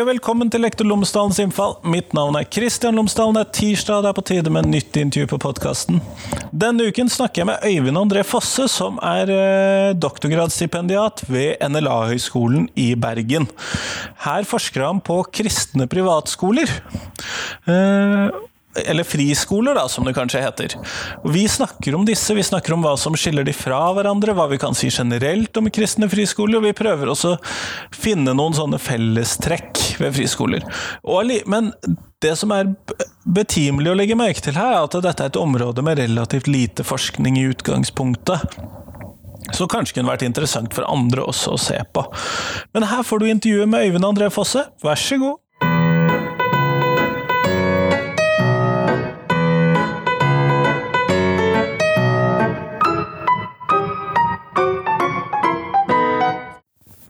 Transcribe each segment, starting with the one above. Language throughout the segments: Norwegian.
Og velkommen til Lektor Lomsdalens innfall. Mitt navn er Kristian Lomsdalen. Det er tirsdag, og det er på tide med nytt intervju på podkasten. Denne uken snakker jeg med Øyvind André Fosse, som er eh, doktorgradsstipendiat ved NLA-høgskolen i Bergen. Her forsker han på kristne privatskoler. Eh, eller friskoler, da, som det kanskje heter. Vi snakker om disse, vi snakker om hva som skiller de fra hverandre, hva vi kan si generelt om kristne friskoler, og vi prøver også å finne noen sånne fellestrekk ved friskoler. Og, men det som er betimelig å legge merke til her, er at dette er et område med relativt lite forskning i utgangspunktet. Så kanskje kunne vært interessant for andre også å se på. Men her får du intervjuet med Øyvind André Fosse, vær så god.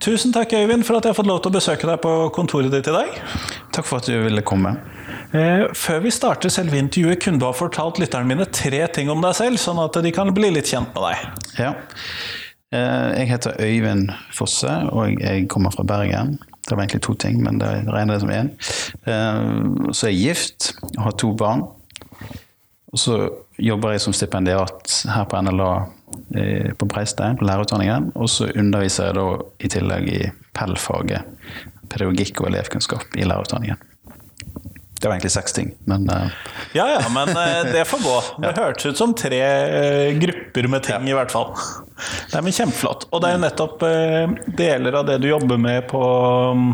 Tusen takk, Øyvind, for at jeg har fått lov til å besøke deg på kontoret ditt i dag. Takk for at du ville komme. Eh, før vi starter selve intervjuet, kunne du ha fortalt lytterne mine tre ting om deg selv, sånn at de kan bli litt kjent med deg. Ja. Eh, jeg heter Øyvind Fosse, og jeg kommer fra Bergen. Det var egentlig to ting, men det regner det som én. Eh, så er jeg gift og har to barn. Og så jobber jeg som stipendiat her på NLA på Breistein, på lærerutdanningen. Og så underviser jeg da i tillegg i PEL-faget, pedagogikk og elevkunnskap, i lærerutdanningen. Det var egentlig seks ting, men uh... Ja ja, men uh, det får gå. Det ja. hørtes ut som tre uh, grupper med ting, ja. i hvert fall. Det er men kjempeflott. Og det er jo nettopp deler av det du jobber med på um,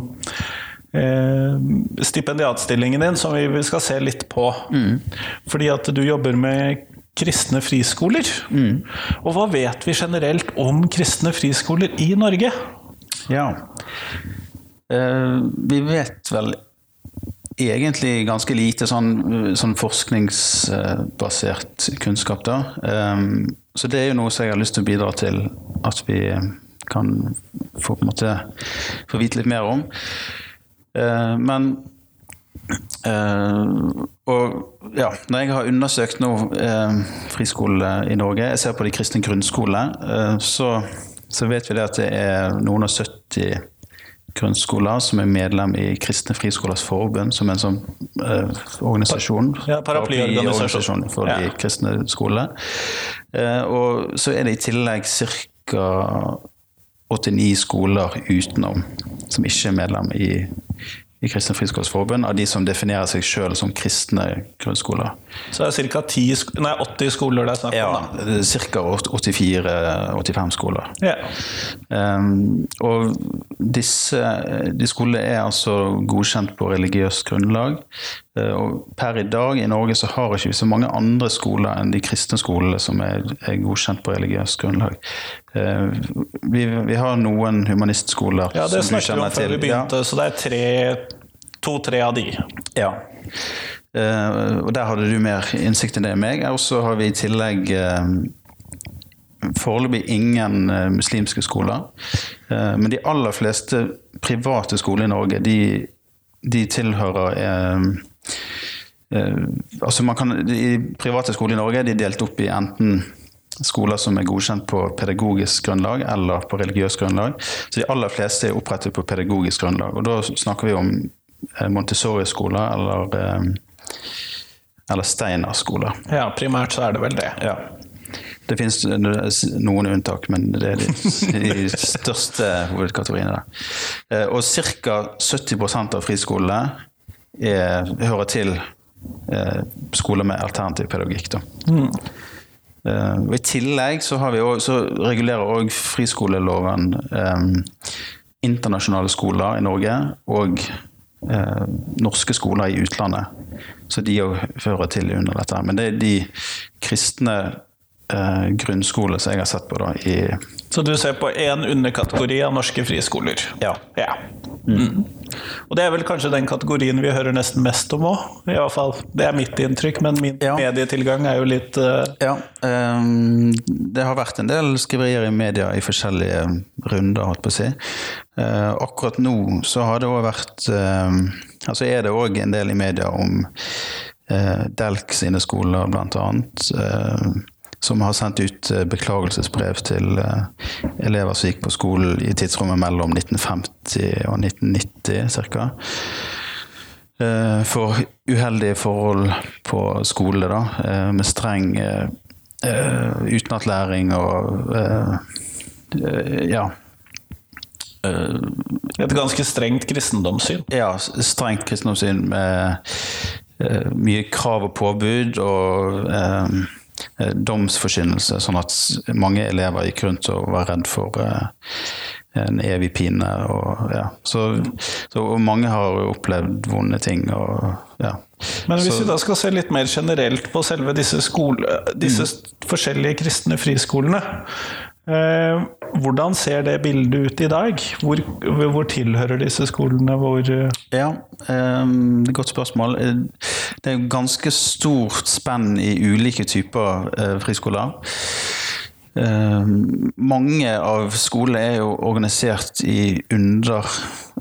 stipendiatstillingen din, som vi skal se litt på. Mm. Fordi at du jobber med kristne friskoler. Mm. Og hva vet vi generelt om kristne friskoler i Norge? Ja, eh, vi vet vel egentlig ganske lite sånn, sånn forskningsbasert kunnskap, da. Um, så det er jo noe som jeg har lyst til å bidra til at vi kan få, på en måte, få vite litt mer om. Uh, men Uh, og ja, når jeg har undersøkt nå uh, friskole i Norge, jeg ser på de kristne grunnskolene, uh, så, så, vet vi det at det er noen og 70 grunnskoler som er medlem i Kristne Friskolers Forbund, som er en sånn organisasjon. Ja, paraplyorganisasjon for ja. de kristne skolene. og så er det i tillegg ca. 89 skoler utenom som ikke er medlem i i Kristne friskolesforbund av de som definerer seg sjøl som kristne grunnskoler. Så det er ca. 80 skoler det er snakk om? Ja, ca. 84-85 skoler. Ja. Um, og disse de skolene er altså godkjent på religiøst grunnlag. Uh, og per i dag i Norge så har ikke vi så mange andre skoler enn de kristne skolene som er, er godkjent på religiøst grunnlag. Uh, vi, vi, har noen humanistskoler ja, som du kjenner til. Det snakket Vi om før vi begynte, ja. Så det er to-tre av de. Ja. Uh, og der hadde du mer innsikt enn det meg. Og så har vi i tillegg uh, foreløpig ingen muslimske skoler. Men de aller fleste private skoler i Norge, de, de tilhører altså man kan, I private skoler i Norge de er delt opp i enten skoler som er godkjent på pedagogisk grunnlag eller på religiøst grunnlag. Så de aller fleste er opprettet på pedagogisk grunnlag. Og da snakker vi om Eh, Montessori-skoler eller, eh, eller Steiner-skoler. Ja, primært så er det vel det. Ja. Det finnes noen unntak, men det er de, de største hovedkategoriene der. Eh, og ca. 70% av friskolene er, hører til skoler med alternativ pedagogikk. Mm. Og I tillegg så, også, så regulerer òg friskoleloven eh, internasjonale skoler i Norge og eh, norske skoler i utlandet. Så de òg hører til under dette. Men det er de kristne eh, grunnskole som jeg har sett på. da i Så du ser på én underkategori av norske friskoler? Ja. ja. Mm. Og det er vel kanskje den kategorien vi hører nesten mest om òg? Det er mitt inntrykk, men min ja. medietilgang er jo litt uh... Ja. Um, det har vært en del skriverier i media i forskjellige runder, holdt på å si. Uh, akkurat nå så har det òg vært uh, Altså er det òg en del i media om uh, Delk sine skoler, blant annet. Som har sendt ut eh, beklagelsesbrev til eh, elever som gikk på skolen i tidsrommet mellom 1950 og 1990 ca. For uheldige forhold på skole, da, med streng utenatlæring og ja. Et ganske strengt kristendomssyn? Ja, strengt kristendomssyn med mye krav og påbud og Eh, domsforkynnelse, sånn at mange elever gikk rundt og var redd for eh, en evig pine. Og, ja. så, så, og mange har jo opplevd vonde ting. Og, ja. Men hvis så, vi da skal se litt mer generelt på selve disse, skole, disse mm. forskjellige kristne friskolene Eh, hvordan ser det bildet ut i dag? Hvor, hvor tilhører disse skolene? Hvor eh? ja, um, det et godt spørsmål. Eh, det er ganske stort spenn i ulike typer friskoler. Mange av skolene er jo organisert i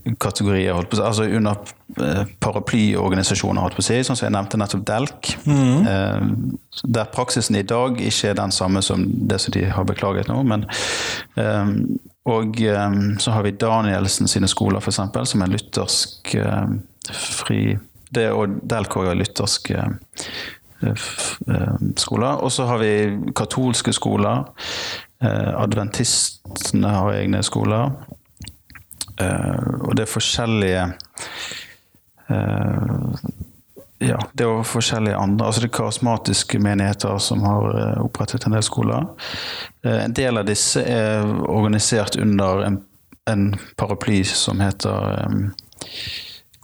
underkategorier, altså under uh, paraplyorganisasjoner, holdt på å si, sånn som jeg nevnte nettopp DELK. Mm. Uh, der praksisen i dag ikke er den samme som det som de har beklaget nå. men og så har vi Danielsen sine skoler, f.eks., som er luthersk fri Det og DELK er luthersk Eh, skoler. Og så har vi katolske skoler. Eh, adventistene har egne skoler. Eh, og det er forskjellige ja, det er forskjellige andre. altså Det er karismatiske menigheter som har opprettet en del skoler. En del av disse er organisert under en, en paraply som heter um,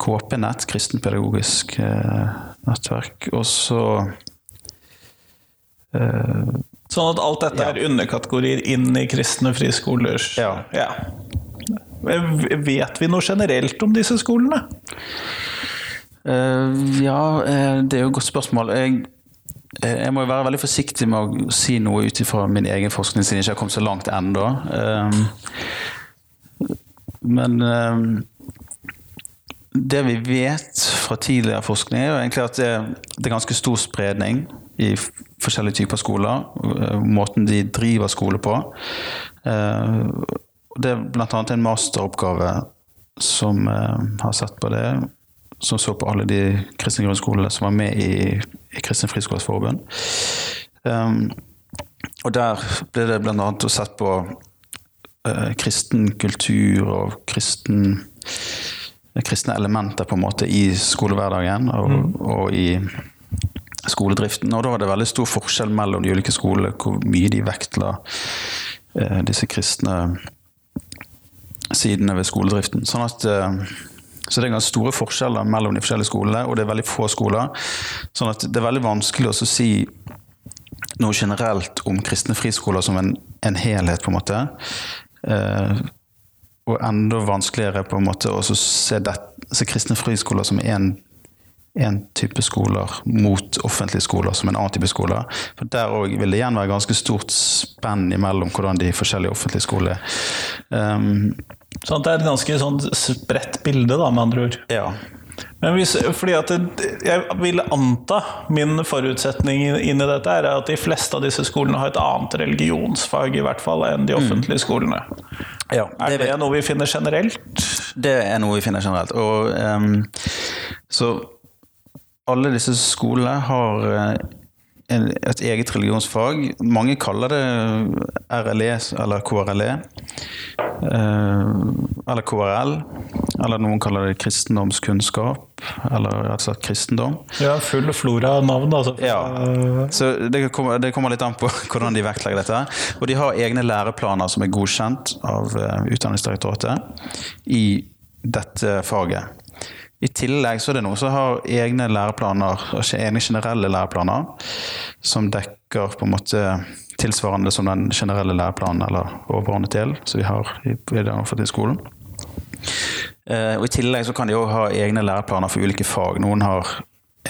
KP-nett, kristenpedagogisk uh, nettverk. Og så uh, Sånn at alt dette ja. er underkategorier inn i kristne friskolers Ja. ja. Vet vi noe generelt om disse skolene? Uh, ja, uh, det er jo et godt spørsmål. Jeg, jeg må jo være veldig forsiktig med å si noe ut ifra min egen forskning, siden jeg ikke har kommet så langt ennå. Uh, men det vi vet fra tidligere forskning, er jo egentlig at det, det er ganske stor spredning i forskjellige typer skoler. Eh, måten de driver skole på. Eh, det er bl.a. en masteroppgave som eh, har sett på det. Som så på alle de kristne grunnskolene som var med i, i Kristen Friskolers Forbund. Og der ble det bl.a. sett på kristen kultur og kristen kristne elementer på en måte i skolehverdagen og, mm. og, i skoledriften. Og da var det veldig stor forskjell mellom de ulike skolene, hvor mye de vektla eh, disse kristne sidene ved skoledriften. Sånn at eh, så det er ganske store forskjeller mellom de forskjellige skolene, og det er veldig få skoler. Sånn at det er veldig vanskelig å si noe generelt om kristne friskoler som en, en helhet, på en måte. Eh, og enda vanskeligere på en måte å se, se kristne friskoler som én type skoler mot offentlige skoler som en annen type skoler. For Der òg vil det igjen være ganske stort spenn imellom hvordan de forskjellige offentlige skolene er. Um, sånn det er et ganske sånn spredt bilde, da, med andre ord? Ja. Men hvis, fordi at Jeg vil anta, min forutsetning inn i dette, er at de fleste av disse skolene har et annet religionsfag i hvert fall enn de mm. offentlige skolene. Ja, det er det noe vi finner generelt? Det er noe vi finner generelt. Og, um, så alle disse skolene har eh, et eget religionsfag. Mange kaller det RLE eller KRLE. Eh, eller KRL. Eller noen kaller det kristendomskunnskap. Eller rett og slett kristendom. Ja, full flora av navn, altså. Ja. Så det kommer, det kommer, litt an på hvordan de vektlegger dette. Og de har egne læreplaner som er godkjent av eh, Utdanningsdirektoratet i dette faget. I tillegg så er det noen som har egne læreplaner, egne generelle læreplaner, som dekker på en måte tilsvarende som den generelle læreplanen eller overordnet del som vi har i, i den offentlige skolen. Eh, og I tillegg så kan de òg ha egne læreplaner for ulike fag. Noen har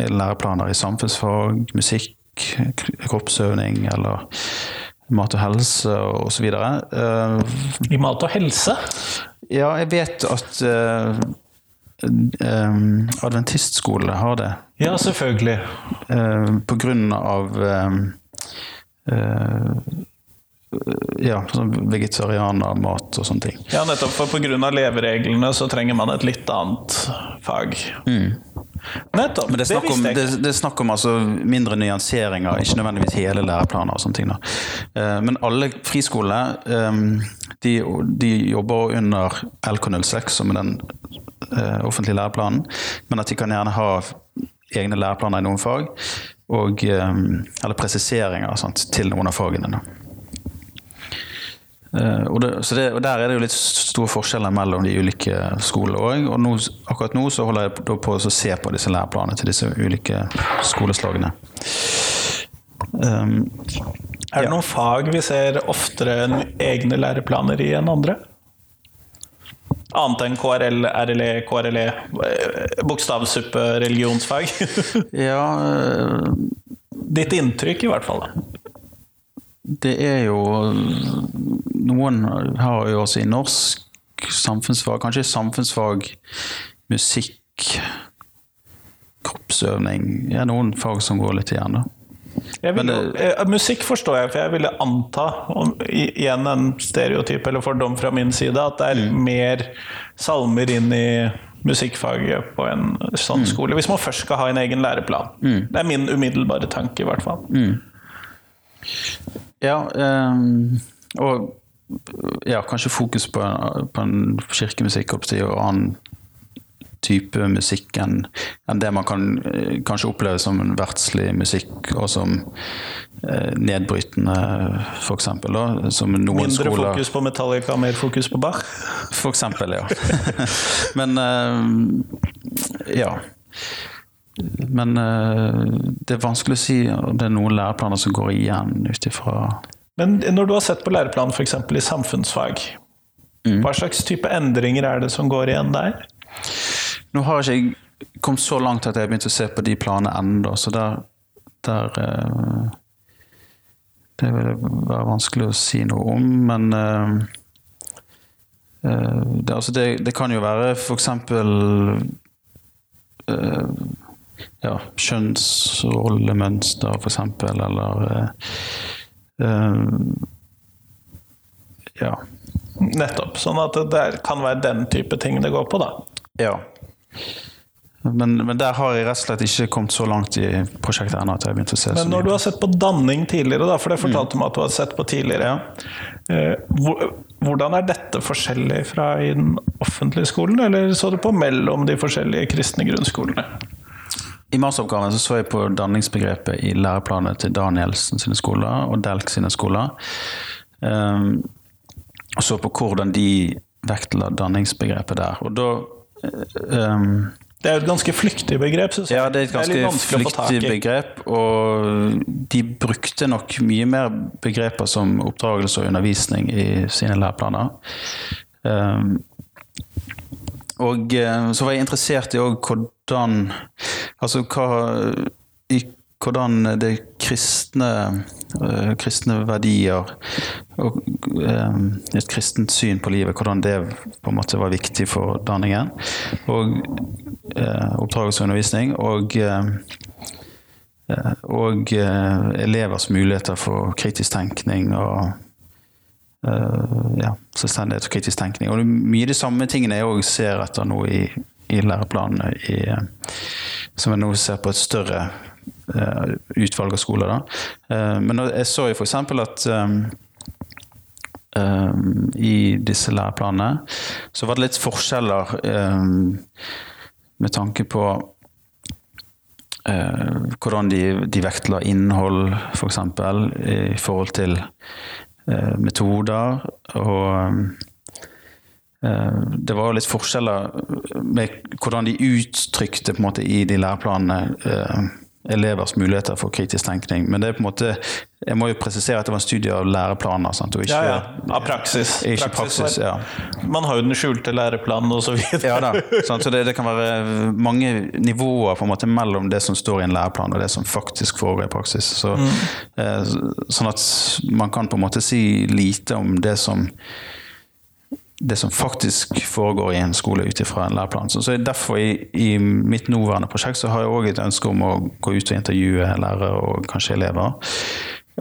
læreplaner i samfunnsfag, musikk, kroppsøving eller mat og helse osv. Uh, I mat og helse? Ja, jeg vet at uh, um, adventistskole har det. Ja, selvfølgelig. Uh, på grunn av um, eh, ja, sånn vegetarianermat og sånne ting. Ja, nettopp. For pga. levereglene så trenger man et litt annet fag. Nettopp. Men det er om, det, det er snakk om altså mindre nyanseringer, ikke nødvendigvis hele læreplaner og sånne ting. Da. Men alle friskolene de, de jobber under LK06, som er den offentlige læreplanen, men at de kan gjerne ha egne læreplaner i noen fag, og, eh, eller presiseringer sant, til noen av fagene. Eh, og, det, så det, og Der er det jo litt store forskjeller mellom de ulike skolene òg. Og nå, akkurat nå så holder jeg på å se på disse læreplanene til disse ulike skoleslagene. Um, Er det ja. noen fag vi ser oftere enn egne læreplaner i enn andre? Annet enn KRL, RLE, KRLE, eh, bokstavsuppe, religionsfag? ja, eh, Ditt inntrykk, i hvert fall. det er jo Noen har jo også i norsk samfunnsfag, kanskje samfunnsfag, musikk, kroppsøvning Ja, noen fag som går litt igjen, da. Vil, Men eh, musikk forstår jeg, for jeg ville anta, om, igjen en stereotyp eller fordom fra min side, at det er mer salmer inn i musikkfaget på en sånn skole. Hvis man først skal ha en egen læreplan. Det er min umiddelbare tanke, i hvert fall. Ja, um, og ja, kanskje fokus på, på en kirkemusikk og annen type musikk enn enn det man kan eh, kanskje oppleve som en verdslig musikk, og som eh, nedbrytende, noen Mindre skoler fokus på Metallica, mer fokus på Bach. Eksempel, ja. Men eh, ja. Men eh, det er vanskelig å si om det er noen læreplaner som går igjen ut ifra Men når du har sett på læreplanen f.eks. i samfunnsfag, hva slags type endringer er det som går igjen der? Nå har ikke jeg kommet så langt at jeg har begynt å se på de planene ennå, så der, der eh, Det vil være vanskelig å si noe om, men eh, eh, det, altså det, det kan jo være eh, ja, kjønnsrollemønster, eksempel, eller Ja. Nettopp. Sånn at det kan være den type ting det går på, da. Ja. Men, men der har jeg rett og slett ikke kommet så langt i prosjektet ennå at jeg har begynt å se så Men når du har sett på danning tidligere, da, for det fortalte du meg at du har sett på tidligere, Ja. hvordan er dette forskjellig fra i den offentlige skolen, eller så du på mellom de forskjellige kristne grunnskolene? I masteroppgaven så, så jeg på danningsbegrepet i læreplanene til Danielsen sine skoler og Delk sine skoler. Um, og så på hvordan de vektla danningsbegrepet der. Og da um, Det er jo et ganske flyktig begrep, synes jeg. Ja, det er et ganske å flyktig begrep, og de brukte nok mye mer begreper som oppdragelse og undervisning i sine læreplaner. Um, og eh, så var jeg interessert i hvordan Altså hva i hvordan det kristne, kristne verdier og eh, et kristent syn på livet, hvordan det på en måte var viktig for danningen. Og eh, oppdragelse og undervisning. Og, eh, eh, og eh, elevers muligheter for kritisk tenkning og eh, ja, selvstendighet og kritisk tenkning. Og mye av de samme tingene jeg òg ser etter nå i, i læreplanene, i, eh, som jeg nå ser på et større eh, utvalg av skoler. Da. Eh, men jeg så jo f.eks. at um, i disse læreplanene så var det litt forskjeller um, med tanke på uh, hvordan de, de vektla innhold, f.eks. For eksempel, i forhold til uh, metoder. Og eh, det var jo litt forskjeller med hvordan de uttrykte måte i de læreplanene eh, elevers muligheter for kritisk tenkning. Men det er på en måte jeg må jo presisere at det var en studie av læreplaner. Sant? Og ikke, Ja, ja. Av praksis. Ikke praksis, ja. Man har jo den skjulte læreplanen videre. Ja da. Så det, det kan være mange nivåer på en måte mellom det som står i en læreplan og det som faktisk foregår i praksis. Så, eh, sånn at man kan på en måte si lite om det som det som faktisk foregår i en skole ut ifra en læreplan. Så, derfor i, i mitt nåværende prosjekt så har jeg òg et ønske om å gå ut og intervjue lærere og kanskje elever.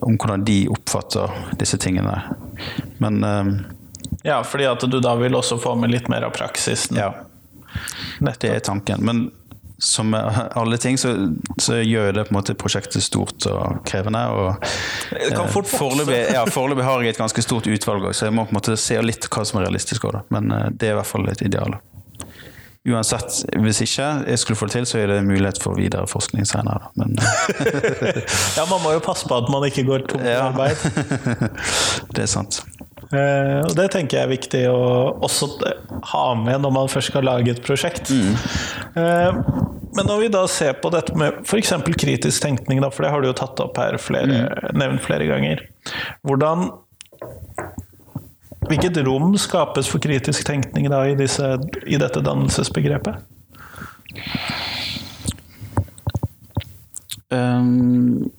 om hvordan de oppfatter disse tingene. Men eh, Ja, fordi at du da vil også få med litt mer av praksisen. ja, det er tanken. Men som med alle ting, så, så gjør det på en måte prosjektet stort og krevende. Og Det kan eh, fort foreløpig ja, foreløpig har jeg et ganske stort utvalg også, så jeg må på en måte se litt hva som er realistisk. Også. Men eh, det er i hvert fall et ideal. Uansett, hvis ikke jeg skulle få det til, så er det mulighet for videre forskning senere. Men Ja, man må jo passe på at man ikke går tom for Ja. arbeid. det er sant. Eh, og det tenker jeg er viktig å også ha med når man først skal lage et prosjekt. Eh, men når vi da ser på dette med f.eks. kritisk tenkning, da, for det har du jo tatt opp her flere, nevnt flere ganger. Hvordan Hvilket rom skapes for kritisk tenkning da i, disse, i dette dannelsesbegrepet? Um,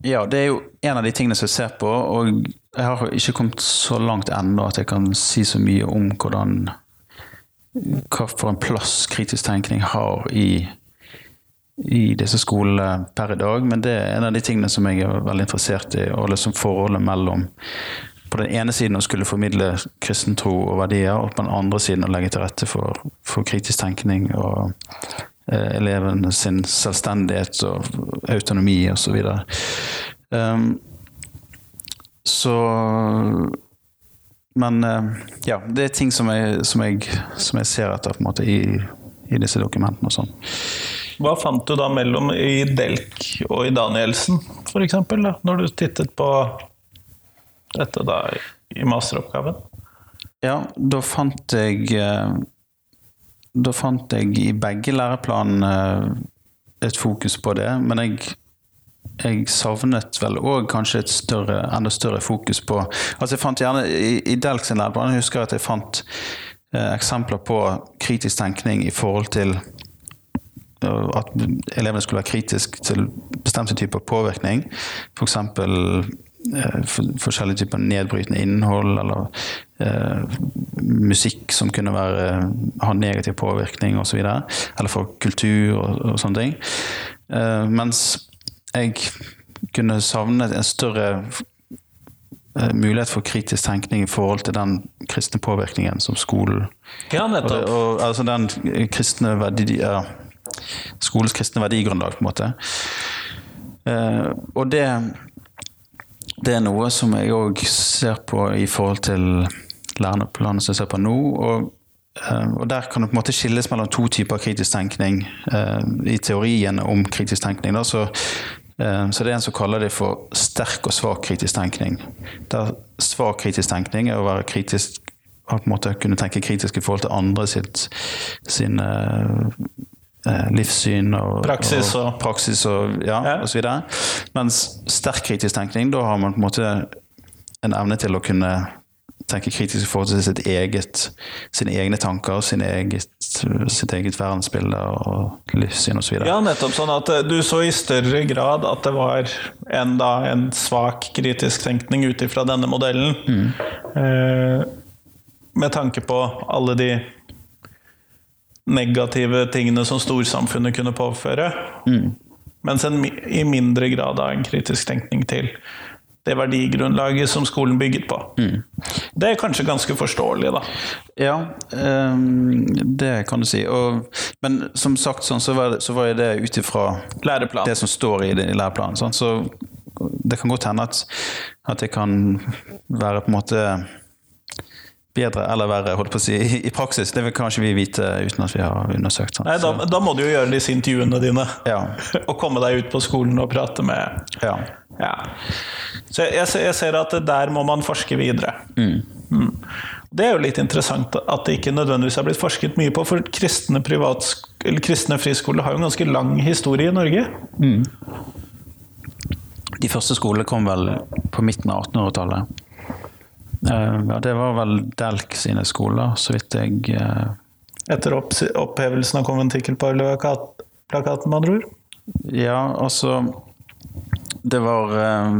ja, det er jo en av de tingene som jeg ser på, og jeg har ikke kommet så langt ennå at jeg kan si så mye om hvordan hva for en plass kritisk tenkning har i, i disse skolene per i dag. Men det er en av de tingene som jeg er veldig interessert i, og liksom forholdet mellom på den ene siden å skulle formidle kristen tro og verdier, og på den andre siden å legge til rette for, for kritisk tenkning og eh, elevene sin selvstendighet og autonomi osv. Um, så Men eh, ja, det er ting som jeg, som jeg, som jeg ser etter på en måte i, i disse dokumentene og sånn. Hva fant du da mellom i Delk og i Danielsen, f.eks., når du tittet på dette da i masteroppgaven? Ja, da fant jeg eh, Da fant jeg i begge læreplanene et fokus på det, men jeg jeg savnet vel òg kanskje et større, enda større fokus på Altså jeg fant gjerne I, i Delk sin læreplan jeg husker at jeg fant eh, eksempler på kritisk tenkning i forhold til eh, at elevene skulle være kritisk til bestemte typer påvirkning. F.eks. Eh, for, forskjellige typer nedbrytende innhold, eller eh, musikk som kunne være, ha negativ påvirkning osv. Eller for kultur og, og sånne ting. Eh, mens jeg kunne savnet en større eh, mulighet for kritisk tenkning i forhold til den kristne påvirkningen som skolen Ja, og, nettopp. og, altså den kristne verdi, ja, skolens kristne verdigrunnlag, på en måte. Eh, og det, det er noe som jeg òg ser på i forhold til læreplanen som jeg ser på nå. Og, eh, og der kan det på en måte skilles mellom to typer kritisk tenkning eh, i teorien om kritisk tenkning. Da, så, så det er en som kaller det for sterk og svak kritisk tenkning. Der svak kritisk tenkning er å være kritisk å på en måte kunne tenke kritisk i forhold til andre sitt sin eh, eh, livssyn og Praksis og- praksis og, ja, Ja. og så videre. Mens sterk kritisk tenkning, da har man på en måte en evne til å kunne tenke kritisk i forhold til sitt eget, sine egne tanker, sin eget, sitt eget verdensbilde og livssyn osv. Ja, nettopp. Sånn at eh, du så i større grad at det var en, da, en svak kritisk tenkning ut ifra denne modellen. Eh, med tanke på alle de negative tingene som storsamfunnet kunne påføre. Mens en, i mindre grad av en kritisk tenkning til det verdigrunnlaget som skolen bygget på. Det er kanskje ganske forståelig, da. Ja, um, det kan du si. Og, men som sagt sånn, så var så var det ut ifra det som står i, det- i læreplanen. Sånn. Så det kan godt hende at, at det kan være på en måte bedre eller verre holdt på å si, i, i praksis. Det vil kanskje vi vite uten at vi har undersøkt. Sånn. Nei, da, da må du jo gjøre disse intervjuene dine. Ja. Og komme deg ut på skolen og prate med ja. Ja. Så jeg, jeg, ser- at der må man forske videre. Mm. Det er jo litt interessant at det ikke nødvendigvis har blitt forsket mye på, for kristne, kristne friskoler har jo en ganske lang historie i Norge. De første skolene kom vel på midten av 1800-tallet. Eh, ja, det var vel Delk sine skoler, så vidt jeg eh, Etter opphevelsen av konventikkelplakaten, med andre ord. Ja, altså det var, eh,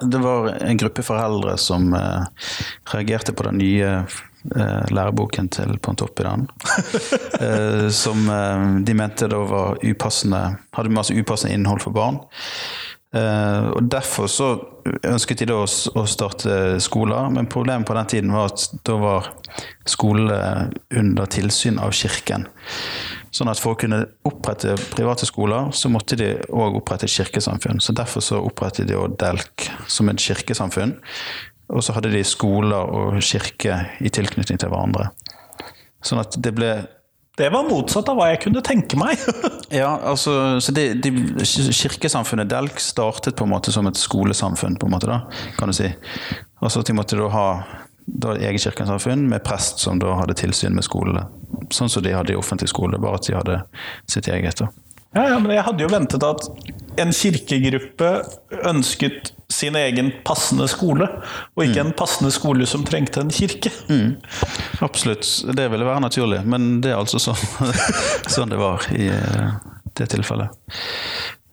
det var en gruppe foreldre som eh, reagerte på den nye eh, læreboken til Pontoppidan. eh, som eh, de mente da var upassende Hadde masse upassende innhold for barn. Og Derfor så ønsket de da å starte skoler, men problemet på den tiden var at da var skolene under tilsyn av kirken. Sånn at for å kunne opprette private skoler, så måtte de òg opprette kirkesamfunn. Så Derfor så opprettet de også DELK som et kirkesamfunn. Og så hadde de skoler og kirke i tilknytning til hverandre. Sånn at det ble Det var motsatt av hva jeg kunne tenke meg. Ja, altså, så det, de, Kirkesamfunnet Delk startet på en måte som et skolesamfunn, på en måte da, kan du si. Altså at de måtte da ha da eget kirkesamfunn med prest som da hadde tilsyn med skolene. Sånn som de hadde i offentlig skole, bare at de hadde sitt eget. Ja, ja, men jeg hadde jo ventet at en kirkegruppe ønsket sin egen passende skole, og ikke en passende skole som trengte en kirke. Absolutt, det ville være naturlig, men det er altså sånn, sånn det var i eh, det tilfellet.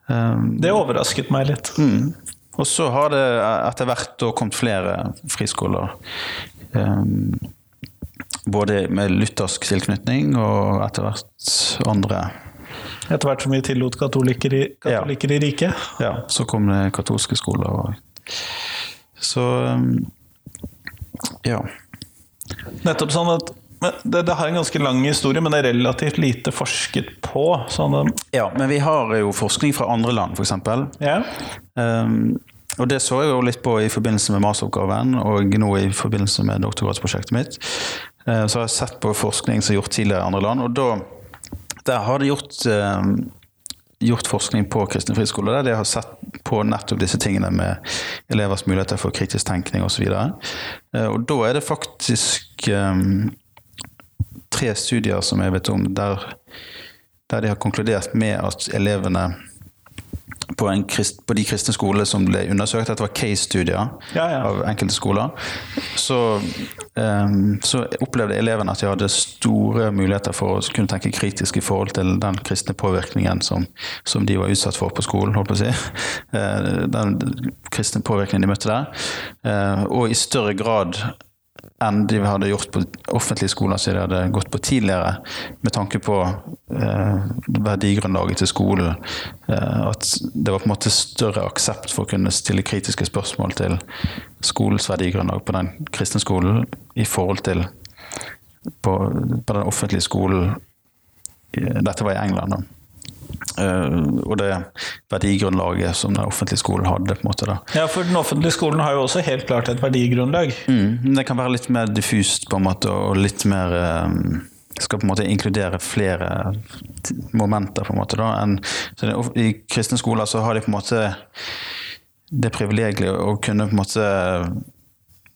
Um, Det overrasket meg litt. Mm. Og så har det etter hvert kommet flere friskoler. Um, både med luthersk tilknytning og etter hvert andre. Etter hvert som vi tillot katolikker i, katolikker i riket. Ja, så kom det katolske skoler Og, Så um, ja. Nettopp sånn at det, det har en ganske lang historie, men det er relativt lite forsket på. Sånn, ja. Men vi har jo forskning fra andre land, f.eks. ja. Um, og det så jeg jo litt på i forbindelse med masteroppgaven, og nå i forbindelse med doktorgradsprosjektet mitt. Uh, så har jeg sett på forskning som er gjort tidligere i andre land, og da der har de gjort, um, gjort forskning på kristne friskoler der de har sett på nettopp disse tingene med elevers muligheter for kritisk tenkning osv. Uh, og da er det faktisk um, tre studier som jeg vet om, der, der de har konkludert med at elevene på, en krist, på de kristne skolene som ble undersøkt, dette var case-studier Ja, ja. av enkelte skoler, så, um, så opplevde elevene at de hadde store muligheter for å kunne tenke kritisk i forhold til den kristne påvirkningen som, som de var utsatt for på skolen, holdt på å si. Eh, Den kristne påvirkningen de møtte der. Eh, Og i større grad enn de hadde gjort på offentlige skoler som de hadde gått på tidligere, med tanke på eh, verdigrunnlaget til skolen. Eh, at det var på en måte større aksept for å kunne stille kritiske spørsmål til skolens verdigrunnlag på den kristne skolen i forhold til på, på den offentlige skolen Dette var i England, da. Eh, og det verdigrunnlaget som den offentlige skolen hadde. på en måte da. ja, for den offentlige skolen har jo også helt klart et verdigrunnlag. Mm, det kan være litt mer diffust på en måte, og litt mer eh, skal på en måte inkludere flere momenter på en måte da, En, så det, I kristne skoler så har de på en måte det privilegiet å kunne på en måte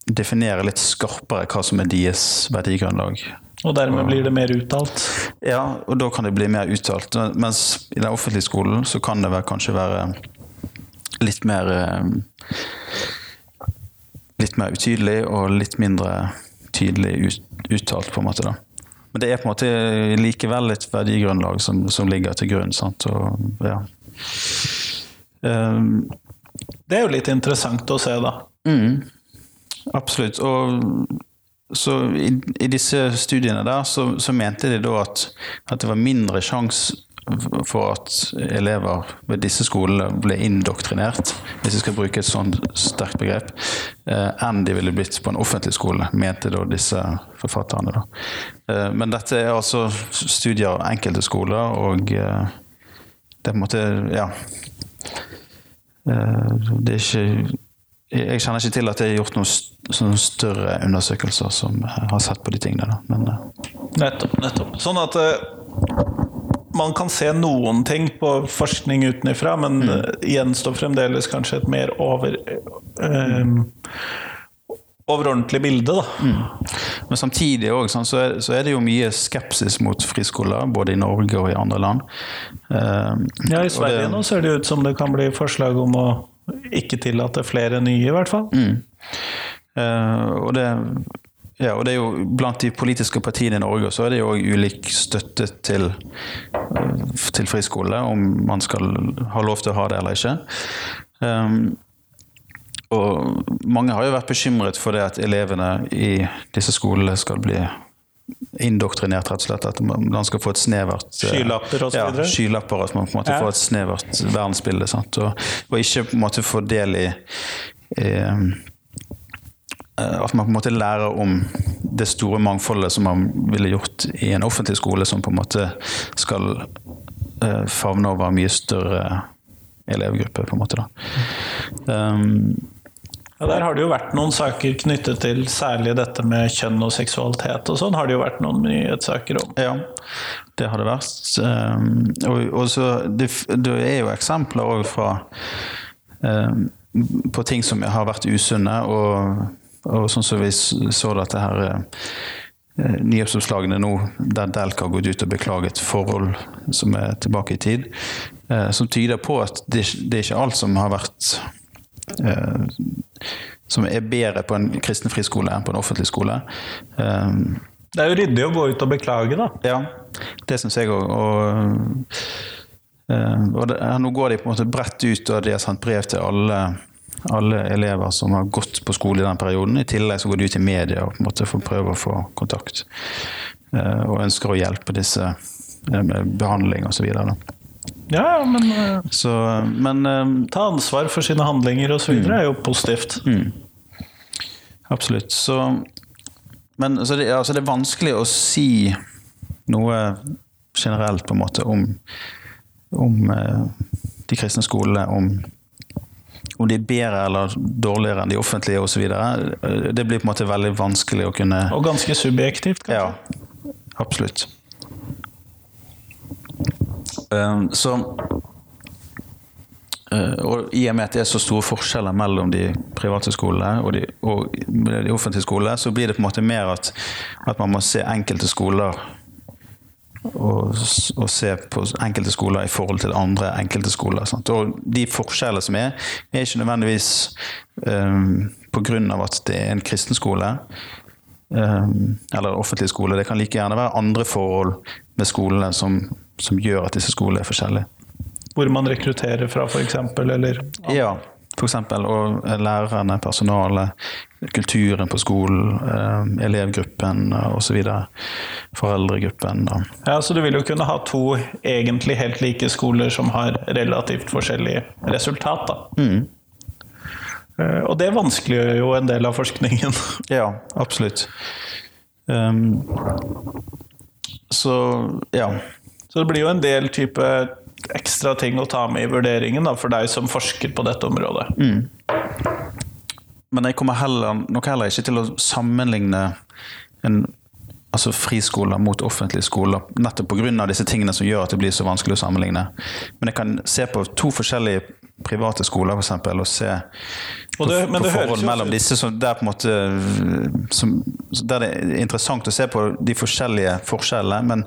definere litt skarpere hva som er deres verdigrunnlag. Og dermed blir det mer uttalt. Ja, og da kan det bli mer uttalt. Mens i den offentlige skolen så kan det vel kanskje være litt mer eh, Litt mer utydelig og litt mindre tydelig uttalt, på en måte. da. Men det er på en måte likevel et verdigrunnlag som, som ligger til grunn. sant? Og, ja. Um, Det er jo litt interessant å se, da. Mm, absolutt. Og så i, i disse studiene der så, så mente de da at, at det var mindre sjanse for at elever ved disse skolene ble indoktrinert, hvis vi skal bruke et sånt sterkt begrep, eh, enn de ville blitt på en offentlig skole, mente da disse forfatterne. Da. Eh, men dette er altså studier av enkelte skoler, og eh, det er på en måte Ja. Det er ikke jeg kjenner ikke til at det er gjort noen større undersøkelser som har sett på de tingene. Men eh, Nettopp. nettopp. Sånn at eh, man kan se noen ting på forskning utenfra, men Mm. eh, gjenstår fremdeles kanskje et mer over, eh, overordentlig bilde, da. Men samtidig sånn, så, er, det jo mye skepsis mot friskoler, både i Norge og i andre land. Eh, Ja, I Sverige det- nå ser det ut som det kan bli forslag om å ikke tillate flere nye, i hvert fall. Mm. Uh, og, det, ja, og det er jo blant de politiske partiene i Norge så er det jo ulik støtte til, eh, til friskole, om man skal ha lov til å ha det eller ikke. Um, og mange har jo vært bekymret for det at elevene i disse skolene skal bli indoktrinert, rett og slett. At man skal få et snevert eh, Skylapper og så ja, skylapper, at man på en måte Ja. får et snevert verdensbilde. Sant? Og, og ikke på en måte få del i i at man på en måte lærer om det store mangfoldet som man ville gjort i en offentlig skole, som på en måte skal eh, favne over mye større elevgruppe, på en måte. da. Um, Ja, der har det jo vært noen saker knyttet til særlig dette med kjønn og seksualitet og sånn, har det jo vært noen nyhetssaker om. Ja, det har det vært. Um, og, og så det, det er jo eksempler òg fra um, på ting som har vært usunne, og, og sånn som vi så dette her eh, nyhetsoppslagene nå, der Delk har gått ut og beklaget forhold som er tilbake i tid, eh, som tyder på at det, det er ikke alt som har vært eh, som er bedre på en kristen friskole enn på en offentlig skole. Um, Det er jo ryddig å gå ut og beklage, da. ja, det syns jeg òg. Og, eh, og det, nå går de på en måte bredt ut, og de har sendt brev til alle, alle elever som har gått på skole i den perioden. I tillegg så går de ut i media og på en måte får prøve å få kontakt. eh, Og ønsker å hjelpe disse eh, med behandling osv. Ja, men eh, Så, men eh, ta ansvar for sine handlinger så videre er jo positivt. Absolutt. Så, men så det, altså det er vanskelig å si noe generelt på en måte om, om eh, de kristne skolene, om, om de er bedre eller dårligere enn de offentlige osv. Det blir på en måte veldig vanskelig å kunne Og ganske subjektivt, kanskje. Ja, absolutt. Um, så uh, og I og med at det er så store forskjeller mellom de private skolene og de, og de offentlige skolene, så blir det på en måte mer at, at man må se enkelte skoler og, og se på enkelte skoler i forhold til andre enkelte skoler. Sant? Og de forskjellene som er, er ikke nødvendigvis um, grunn av at det er en kristen skole, um, eller offentlig skole. Det kan like gjerne være andre forhold med skolene som, som gjør at disse skolene er forskjellige. Hvor man rekrutterer fra, f.eks., eller Ja, eksempel. Og lærerne, personalet, kulturen på skolen, um, elevgruppen osv. Foreldregruppen. Da. Ja, så du vil jo kunne ha to egentlig helt like skoler som har relativt forskjellig resultat, da. Mm. Og det vanskeliggjør jo en del av forskningen. Ja, absolutt. Um, så ja. Så det blir jo en del type ekstra ting å ta med i vurderingen da, for deg som forsker på dette området. Men jeg kommer heller, nok heller ikke til å sammenligne en, altså friskoler mot offentlige skoler, nettopp pga. disse tingene som gjør at det blir så vanskelig å sammenligne. Men jeg kan se på to forskjellige private skoler for eksempel, og se på, Og det- på, på forhold mellom disse som, der, på en måte, som, der det er interessant å se på de forskjellige forskjellene. men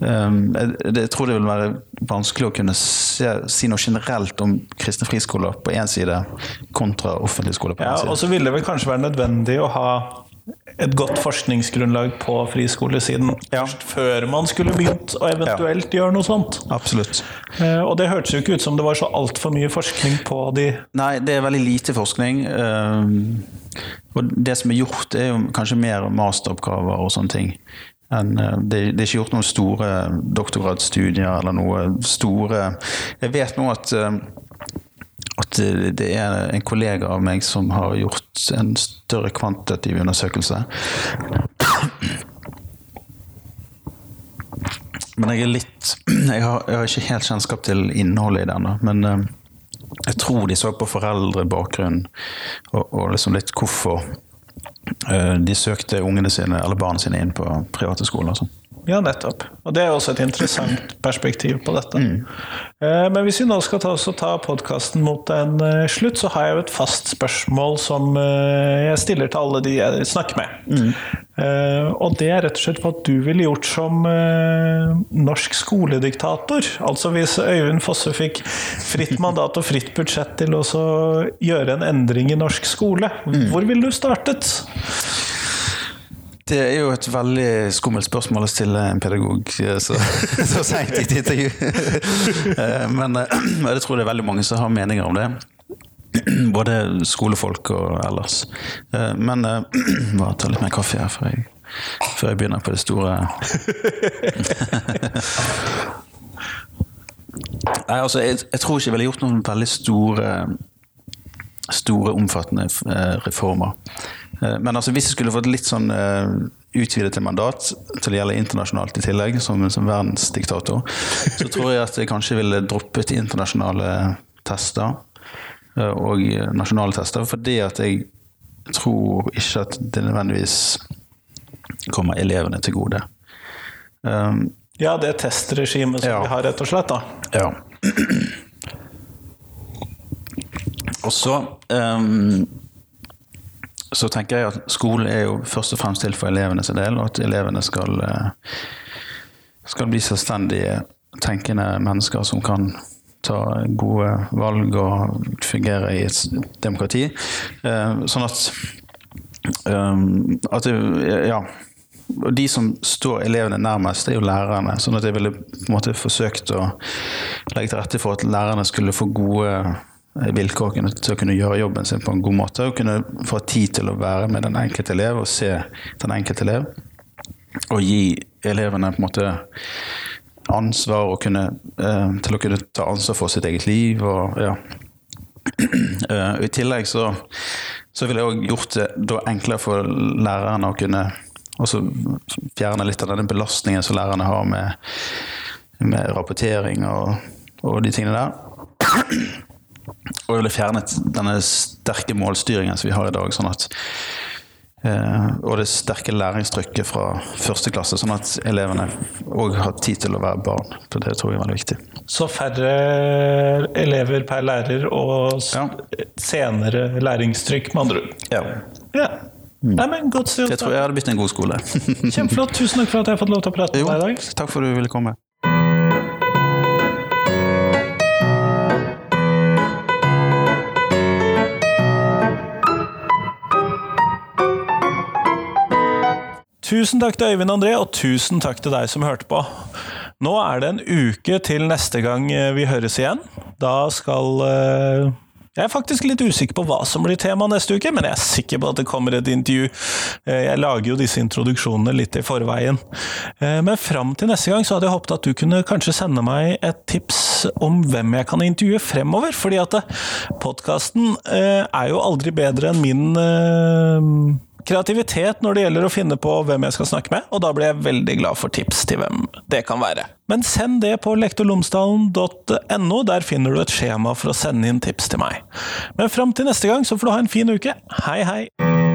jeg, jeg tror det vil være vanskelig å kunne se, si noe generelt om kristne friskoler på én side kontra offentlige skoler på Ja, side. og så ville det vel kanskje være nødvendig å ha et godt forskningsgrunnlag på friskolesiden Ja. før man skulle begynt å eventuelt gjøre noe sånt. Absolutt. Eh, Og det hørtes jo ikke ut som det var så altfor mye forskning på de Nei, det er veldig lite forskning. um, Og det som er gjort, er jo kanskje mer masteroppgaver og sånne ting. Enn, uh, det, det er ikke gjort noen store doktorgradsstudier eller noe store Jeg vet nå at um, at det er en kollega av meg som har gjort en større kvantitativ undersøkelse. Men jeg er litt Jeg har, jeg har ikke helt kjennskap til innholdet i den, men eh, jeg tror de så på foreldrebakgrunn og, og liksom litt hvorfor eh, de søkte ungene sine eller barna sine inn på private skoler. sånn. Ja, nettopp. Og det er også et interessant perspektiv på dette. Mm. Men hvis vi nå skal ta, ta podkasten mot en eh, slutt, så har jeg jo et fast spørsmål som eh, jeg stiller til alle de jeg snakker med. Mm. Og det er rett og slett hva du ville gjort som eh, norsk skolediktator. Altså hvis Øyvind Fosse fikk fritt mandat og fritt budsjett til å gjøre en endring i norsk skole, hvor ville du startet? Det er jo et veldig skummelt spørsmål å stille en pedagog eh, så, så seint i et intervju. Eh, Men eh, jeg tror det er veldig mange som har meninger om det. Både skolefolk og ellers. Men Bare ta litt mer kaffe her. før jeg før jeg begynner på det store Nei, altså, jeg, jeg, tror ikke jeg ville gjort noen veldig store, store omfattende eh, reformer. Eh, men altså, hvis jeg skulle fått litt sånn uh, utvidet til mandat til å gjelde internasjonalt i tillegg, som, som verdensdiktator, så tror jeg at jeg kanskje ville droppet internasjonale tester og nasjonale tester, fordi at jeg tror ikke at det nødvendigvis kommer elevene til gode. Um, ja, det testregimet som ja. vi har, rett og slett. da. Ja. Og så um, så tenker jeg at skolen er jo først og fremst til for elevenes del, og at elevene skal, eh, skal bli selvstendige, tenkende mennesker som kan ta gode valg og fungere i et demokrati. Eh, sånn at, um, at ja, og de som står elevene nærmest, det er jo lærerne. sånn at jeg ville på en måte forsøkt å legge til rette for at lærerne skulle få gode eh, vilkår til å kunne gjøre jobben sin på en god måte. Og kunne få tid til å være med den enkelte elev og se den enkelte elev. Og gi elevene på en måte ansvar og kunne, eh, til å kunne ta ansvar for sitt eget liv. og ja. Uh, I tillegg så, så ville jeg òg gjort det enklere for lærerne å kunne fjerne litt av denne belastningen som lærerne har med, med rapportering og, og, de tingene der. Og ville fjernet denne sterke målstyringen som vi har i dag. sånn at eh, og det sterke læringstrykket fra første klasse, sånn at elevene òg har tid til å være barn. For det tror jeg er veldig viktig. Så færre elever per lærer og ja. senere læringstrykk, med andre ord. Ja. ja. Nei, men godt styrt. Jeg tror jeg hadde blitt en god skole. Kjempeflott. Tusen takk for at jeg har fått lov til å prate med deg i dag. Takk for at du ville komme. Tusen takk til Øyvind André, og tusen takk til deg som hørte på. Nå er det en uke til neste gang vi høres igjen. Da skal uh jeg er faktisk litt usikker på hva som blir tema neste uke, men jeg er sikker på at det kommer et intervju. Eh, jeg lager jo disse introduksjonene litt i forveien. Eh, men fram til neste gang så hadde jeg håpet at du kunne kanskje sende meg et tips om hvem jeg kan intervjue fremover, fordi at eh, podkasten er jo aldri bedre enn min kreativitet når det gjelder å finne på hvem jeg skal snakke med, og da blir jeg veldig glad for tips til hvem det kan være. Men send det på lektorlomsdalen.no, der finner du et skjema for å sende inn tips til meg. Men fram til neste gang så får du ha en fin uke. Hei, hei!